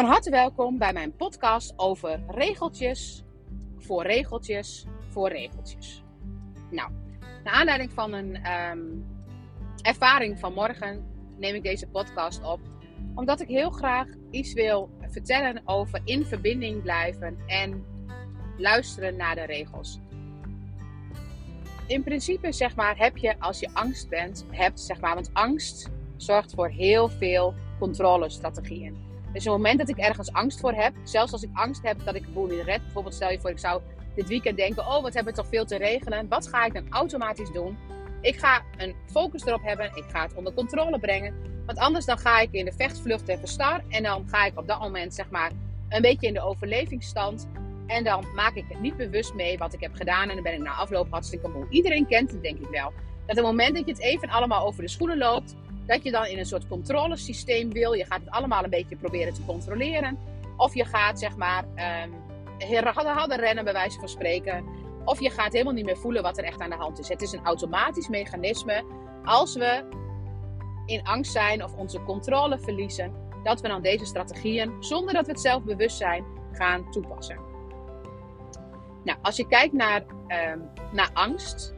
Van harte welkom bij mijn podcast over regeltjes, voor regeltjes, voor regeltjes. Nou, naar aanleiding van een ehm, ervaring van morgen neem ik deze podcast op, omdat ik heel graag iets wil vertellen over in verbinding blijven en luisteren naar de regels. In principe, zeg maar, heb je als je angst bent, hebt, zeg maar, want angst zorgt voor heel veel controlestrategieën. Dus op het moment dat ik ergens angst voor heb, zelfs als ik angst heb dat ik een boel niet red, bijvoorbeeld stel je voor ik zou dit weekend denken, oh wat hebben we toch veel te regelen, wat ga ik dan automatisch doen? Ik ga een focus erop hebben, ik ga het onder controle brengen, want anders dan ga ik in de vechtvlucht en verstar en dan ga ik op dat moment zeg maar een beetje in de overlevingsstand en dan maak ik het niet bewust mee wat ik heb gedaan en dan ben ik na afloop hartstikke moe. Iedereen kent het denk ik wel. Dat op het moment dat je het even allemaal over de schoenen loopt, dat je dan in een soort controlesysteem wil. Je gaat het allemaal een beetje proberen te controleren. Of je gaat zeg maar um, hadden rennen bij wijze van spreken. Of je gaat helemaal niet meer voelen wat er echt aan de hand is. Het is een automatisch mechanisme. Als we in angst zijn of onze controle verliezen, dat we dan deze strategieën, zonder dat we het zelf bewust zijn, gaan toepassen. Nou, als je kijkt naar, um, naar angst,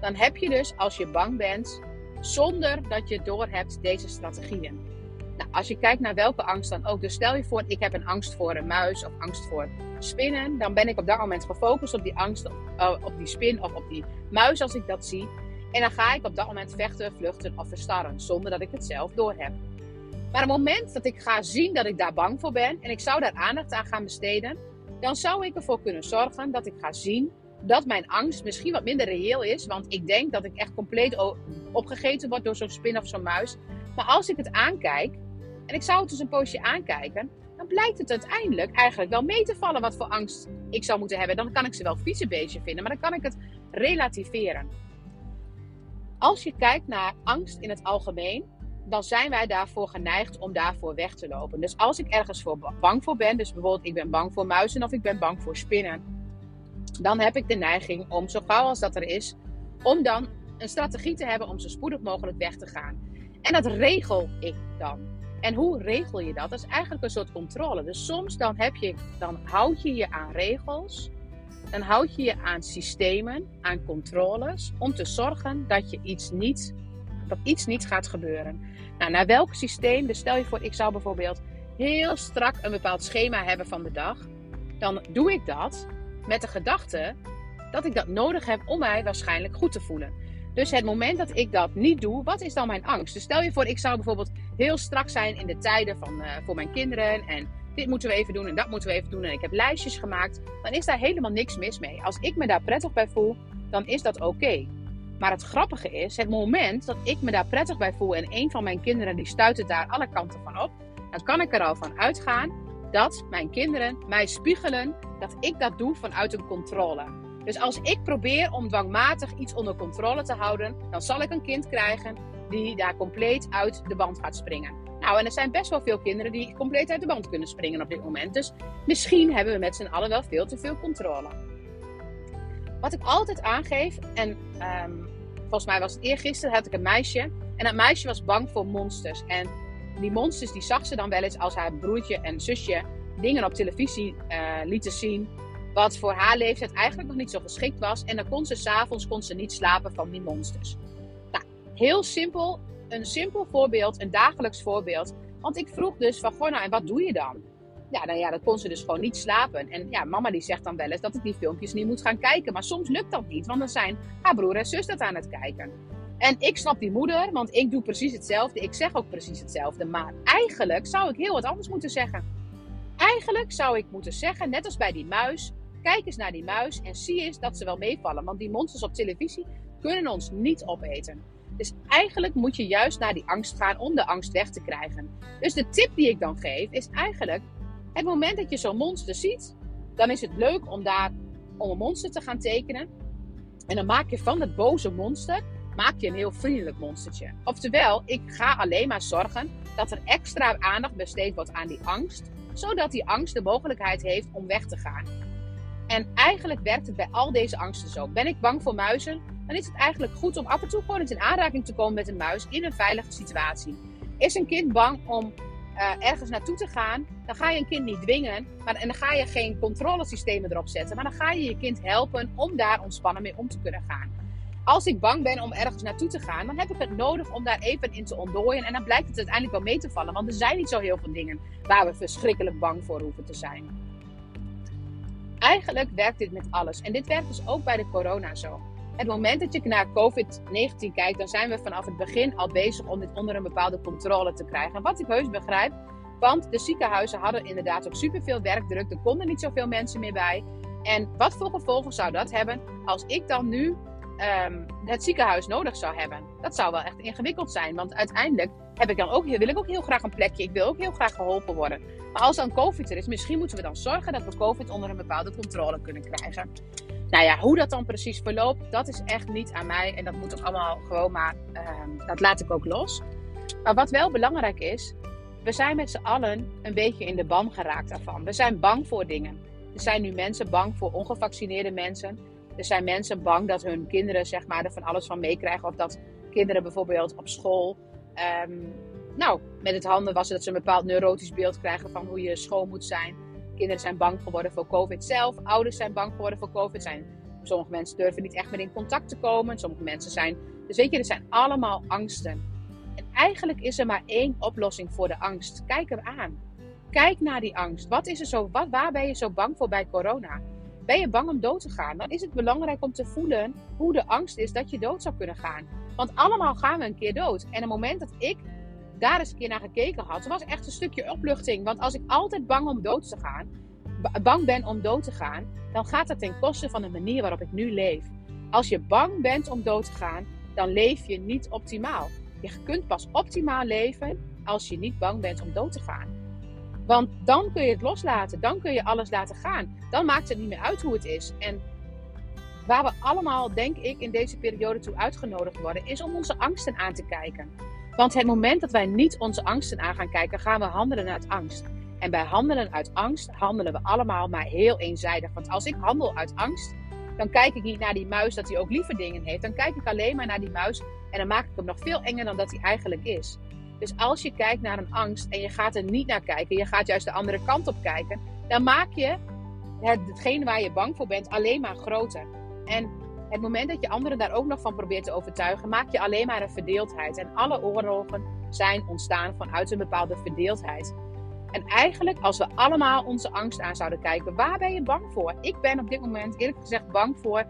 dan heb je dus als je bang bent zonder dat je doorhebt deze strategieën. Nou, als je kijkt naar welke angst dan ook. Dus stel je voor, ik heb een angst voor een muis of angst voor spinnen. Dan ben ik op dat moment gefocust op die angst, uh, op die spin of op die muis als ik dat zie. En dan ga ik op dat moment vechten, vluchten of verstarren. Zonder dat ik het zelf doorheb. Maar op het moment dat ik ga zien dat ik daar bang voor ben. En ik zou daar aandacht aan gaan besteden. Dan zou ik ervoor kunnen zorgen dat ik ga zien dat mijn angst misschien wat minder reëel is. Want ik denk dat ik echt compleet opgegeten word door zo'n spin of zo'n muis. Maar als ik het aankijk, en ik zou het dus een poosje aankijken, dan blijkt het uiteindelijk eigenlijk wel mee te vallen wat voor angst ik zou moeten hebben. Dan kan ik ze wel fietsenbeestje vinden, maar dan kan ik het relativeren. Als je kijkt naar angst in het algemeen, dan zijn wij daarvoor geneigd om daarvoor weg te lopen. Dus als ik ergens voor bang voor ben, dus bijvoorbeeld ik ben bang voor muizen of ik ben bang voor spinnen, dan heb ik de neiging om zo gauw als dat er is, om dan een strategie te hebben om zo spoedig mogelijk weg te gaan. En dat regel ik dan. En hoe regel je dat? Dat is eigenlijk een soort controle. Dus soms dan, heb je, dan houd je je aan regels, dan houd je je aan systemen, aan controles, om te zorgen dat je iets niet, dat iets niet gaat gebeuren. Nou, naar welk systeem? Dus stel je voor, ik zou bijvoorbeeld heel strak een bepaald schema hebben van de dag. Dan doe ik dat met de gedachte dat ik dat nodig heb om mij waarschijnlijk goed te voelen. Dus het moment dat ik dat niet doe, wat is dan mijn angst? Dus stel je voor, ik zou bijvoorbeeld heel strak zijn in de tijden van, uh, voor mijn kinderen. En dit moeten we even doen en dat moeten we even doen. En ik heb lijstjes gemaakt. Dan is daar helemaal niks mis mee. Als ik me daar prettig bij voel, dan is dat oké. Maar het grappige is, het moment dat ik me daar prettig bij voel en een van mijn kinderen die stuit het daar alle kanten van op, dan kan ik er al van uitgaan dat mijn kinderen mij spiegelen dat ik dat doe vanuit een controle. Dus als ik probeer om dwangmatig iets onder controle te houden, dan zal ik een kind krijgen die daar compleet uit de band gaat springen. Nou, en er zijn best wel veel kinderen die compleet uit de band kunnen springen op dit moment. Dus misschien hebben we met z'n allen wel veel te veel controle. Wat ik altijd aangeef, en ehm, volgens mij was het eergisteren, had ik een meisje. En dat meisje was bang voor monsters. En die monsters die zag ze dan wel eens als haar broertje en zusje dingen op televisie uh, lieten zien. Wat voor haar leeftijd eigenlijk nog niet zo geschikt was. En dan kon ze s'avonds niet slapen van die monsters. Nou, heel simpel. Een simpel voorbeeld, een dagelijks voorbeeld. Want ik vroeg dus van, goh nou, en wat doe je dan? Ja, nou ja, dan kon ze dus gewoon niet slapen. En ja, mama die zegt dan wel eens dat ik die filmpjes niet moet gaan kijken. Maar soms lukt dat niet, want dan zijn haar broer en zus dat aan het kijken. En ik snap die moeder, want ik doe precies hetzelfde. Ik zeg ook precies hetzelfde. Maar eigenlijk zou ik heel wat anders moeten zeggen. Eigenlijk zou ik moeten zeggen, net als bij die muis, kijk eens naar die muis en zie eens dat ze wel meevallen. Want die monsters op televisie kunnen ons niet opeten. Dus eigenlijk moet je juist naar die angst gaan om de angst weg te krijgen. Dus de tip die ik dan geef is eigenlijk, het moment dat je zo'n monster ziet, dan is het leuk om daar om een monster te gaan tekenen. En dan maak je van dat boze monster maak je een heel vriendelijk monstertje. Oftewel, ik ga alleen maar zorgen dat er extra aandacht besteed wordt aan die angst, zodat die angst de mogelijkheid heeft om weg te gaan. En eigenlijk werkt het bij al deze angsten zo. Ben ik bang voor muizen? Dan is het eigenlijk goed om af en toe gewoon eens in aanraking te komen met een muis in een veilige situatie. Is een kind bang om uh, ergens naartoe te gaan, dan ga je een kind niet dwingen. Maar, en dan ga je geen controlesystemen erop zetten. Maar dan ga je je kind helpen om daar ontspannen mee om te kunnen gaan. Als ik bang ben om ergens naartoe te gaan, dan heb ik het nodig om daar even in te ontdooien. En dan blijkt het uiteindelijk wel mee te vallen. Want er zijn niet zo heel veel dingen waar we verschrikkelijk bang voor hoeven te zijn. Eigenlijk werkt dit met alles. En dit werkt dus ook bij de corona zo. Het moment dat je naar COVID-19 kijkt, dan zijn we vanaf het begin al bezig om dit onder een bepaalde controle te krijgen. Wat ik heus begrijp, want de ziekenhuizen hadden inderdaad ook superveel werkdruk. Er konden niet zoveel mensen meer bij. En wat voor gevolgen zou dat hebben als ik dan nu um, het ziekenhuis nodig zou hebben? Dat zou wel echt ingewikkeld zijn. Want uiteindelijk heb ik dan ook, wil ik ook heel graag een plekje. Ik wil ook heel graag geholpen worden. Maar als dan COVID er is, misschien moeten we dan zorgen dat we COVID onder een bepaalde controle kunnen krijgen. Nou ja, hoe dat dan precies verloopt, dat is echt niet aan mij. En dat moet toch allemaal gewoon maar, uh, dat laat ik ook los. Maar wat wel belangrijk is, we zijn met z'n allen een beetje in de ban geraakt daarvan. We zijn bang voor dingen. Er zijn nu mensen bang voor ongevaccineerde mensen. Er zijn mensen bang dat hun kinderen zeg maar, er van alles van meekrijgen. Of dat kinderen bijvoorbeeld op school um, nou, met het handen wassen dat ze een bepaald neurotisch beeld krijgen van hoe je schoon moet zijn. Kinderen zijn bang geworden voor COVID zelf. Ouders zijn bang geworden voor COVID. Zijn, sommige mensen durven niet echt meer in contact te komen. Sommige mensen zijn. Dus weet je, er zijn allemaal angsten. En eigenlijk is er maar één oplossing voor de angst. Kijk er aan. Kijk naar die angst. Wat is er zo, wat, waar ben je zo bang voor bij corona? Ben je bang om dood te gaan? Dan is het belangrijk om te voelen hoe de angst is dat je dood zou kunnen gaan. Want allemaal gaan we een keer dood. En het moment dat ik daar eens een keer naar gekeken had, was echt een stukje opluchting. Want als ik altijd bang om dood te gaan, bang ben om dood te gaan, dan gaat dat ten koste van de manier waarop ik nu leef. Als je bang bent om dood te gaan, dan leef je niet optimaal. Je kunt pas optimaal leven als je niet bang bent om dood te gaan. Want dan kun je het loslaten, dan kun je alles laten gaan. Dan maakt het niet meer uit hoe het is. En waar we allemaal, denk ik, in deze periode toe uitgenodigd worden, is om onze angsten aan te kijken. Want het moment dat wij niet onze angsten aan gaan kijken, gaan we handelen uit angst. En bij handelen uit angst handelen we allemaal maar heel eenzijdig. Want als ik handel uit angst, dan kijk ik niet naar die muis dat hij ook liever dingen heeft. Dan kijk ik alleen maar naar die muis en dan maak ik hem nog veel enger dan dat hij eigenlijk is. Dus als je kijkt naar een angst en je gaat er niet naar kijken, je gaat juist de andere kant op kijken, dan maak je hetgene waar je bang voor bent alleen maar groter. En het moment dat je anderen daar ook nog van probeert te overtuigen, maak je alleen maar een verdeeldheid. En alle oorlogen zijn ontstaan vanuit een bepaalde verdeeldheid. En eigenlijk, als we allemaal onze angst aan zouden kijken, waar ben je bang voor? Ik ben op dit moment eerlijk gezegd bang voor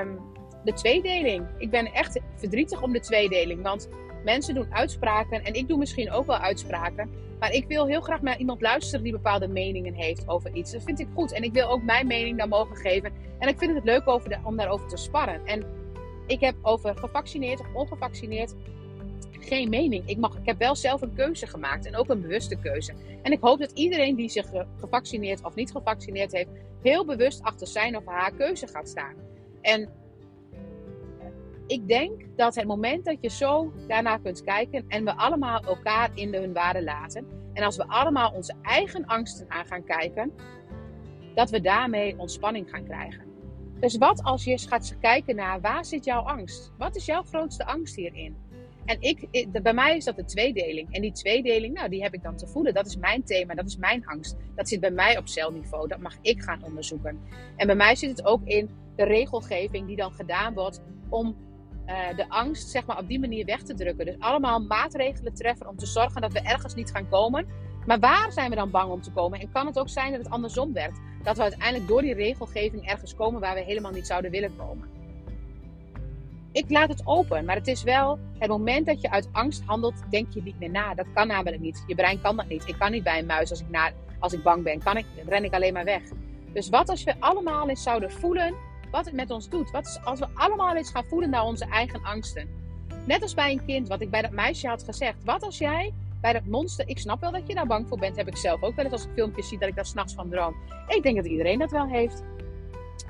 um, de tweedeling. Ik ben echt verdrietig om de tweedeling. Want mensen doen uitspraken en ik doe misschien ook wel uitspraken. Maar ik wil heel graag naar iemand luisteren die bepaalde meningen heeft over iets. Dat vind ik goed. En ik wil ook mijn mening dan mogen geven. En ik vind het leuk over om daarover te sparren. En ik heb over gevaccineerd of ongevaccineerd geen mening. Ik, mag, ik heb wel zelf een keuze gemaakt en ook een bewuste keuze. En ik hoop dat iedereen die zich gevaccineerd of niet gevaccineerd heeft, heel bewust achter zijn of haar keuze gaat staan. En ik denk dat het moment dat je zo daarnaar kunt kijken en we allemaal elkaar in hun waarde laten. En als we allemaal onze eigen angsten aan gaan kijken, dat we daarmee ontspanning gaan krijgen. Dus wat als je gaat kijken naar waar zit jouw angst? Wat is jouw grootste angst hierin? En ik, bij mij is dat de tweedeling. En die tweedeling, nou, die heb ik dan te voelen. Dat is mijn thema, dat is mijn angst. Dat zit bij mij op celniveau. Dat mag ik gaan onderzoeken. En bij mij zit het ook in de regelgeving die dan gedaan wordt om uh, de angst zeg maar, op die manier weg te drukken. Dus allemaal maatregelen treffen om te zorgen dat we ergens niet gaan komen. Maar waar zijn we dan bang om te komen? En kan het ook zijn dat het andersom werkt? Dat we uiteindelijk door die regelgeving ergens komen waar we helemaal niet zouden willen komen. Ik laat het open, maar het is wel het moment dat je uit angst handelt, denk je niet meer na. Dat kan namelijk niet. Je brein kan dat niet. Ik kan niet bij een muis als ik, na, als ik bang ben. Kan ik, ren ik alleen maar weg. Dus wat als we allemaal eens zouden voelen wat het met ons doet. Wat als we allemaal eens gaan voelen naar onze eigen angsten. Net als bij een kind, wat ik bij dat meisje had gezegd. Wat als jij bij dat monster, ik snap wel dat je daar bang voor bent, heb ik zelf ook wel eens als ik filmpjes zie dat ik daar s'nachts van droom. Ik denk dat iedereen dat wel heeft.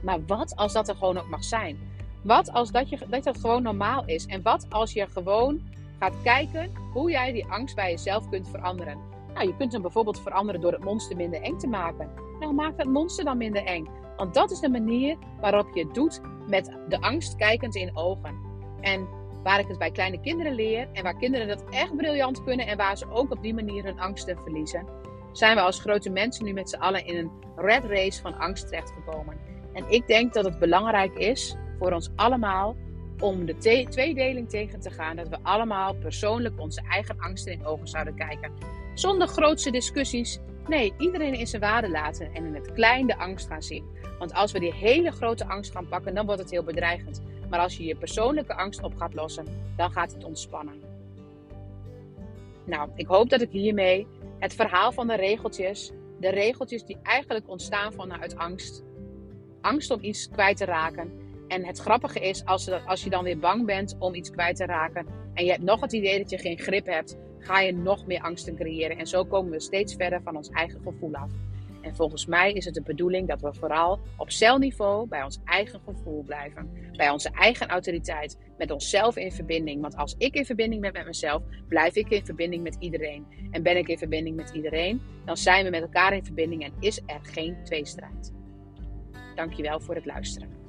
Maar wat als dat er gewoon ook mag zijn? Wat als dat, je, dat gewoon normaal is? En wat als je gewoon gaat kijken hoe jij die angst bij jezelf kunt veranderen? Nou, je kunt hem bijvoorbeeld veranderen door het monster minder eng te maken. Nou, maak dat monster dan minder eng. Want dat is de manier waarop je het doet met de angst kijkend in ogen. En waar ik het bij kleine kinderen leer en waar kinderen dat echt briljant kunnen en waar ze ook op die manier hun angsten verliezen, zijn we als grote mensen nu met z'n allen in een red race van angst terechtgekomen. En ik denk dat het belangrijk is voor ons allemaal om de tweedeling tegen te gaan. Dat we allemaal persoonlijk onze eigen angsten in ogen zouden kijken. Zonder grootse discussies. Nee, iedereen in zijn waarde laten en in het klein de angst gaan zien. Want als we die hele grote angst gaan pakken, dan wordt het heel bedreigend. Maar als je je persoonlijke angst op gaat lossen, dan gaat het ontspannen. Nou, ik hoop dat ik hiermee het verhaal van de regeltjes, de regeltjes die eigenlijk ontstaan vanuit angst, angst om iets kwijt te raken. En het grappige is, als, als je dan weer bang bent om iets kwijt te raken en je hebt nog het idee dat je geen grip hebt, ga je nog meer angsten creëren. En zo komen we steeds verder van ons eigen gevoel af. En volgens mij is het de bedoeling dat we vooral op celniveau bij ons eigen gevoel blijven. Bij onze eigen autoriteit, met onszelf in verbinding. Want als ik in verbinding ben met mezelf, blijf ik in verbinding met iedereen. En ben ik in verbinding met iedereen, dan zijn we met elkaar in verbinding en is er geen tweestrijd. Dankjewel voor het luisteren.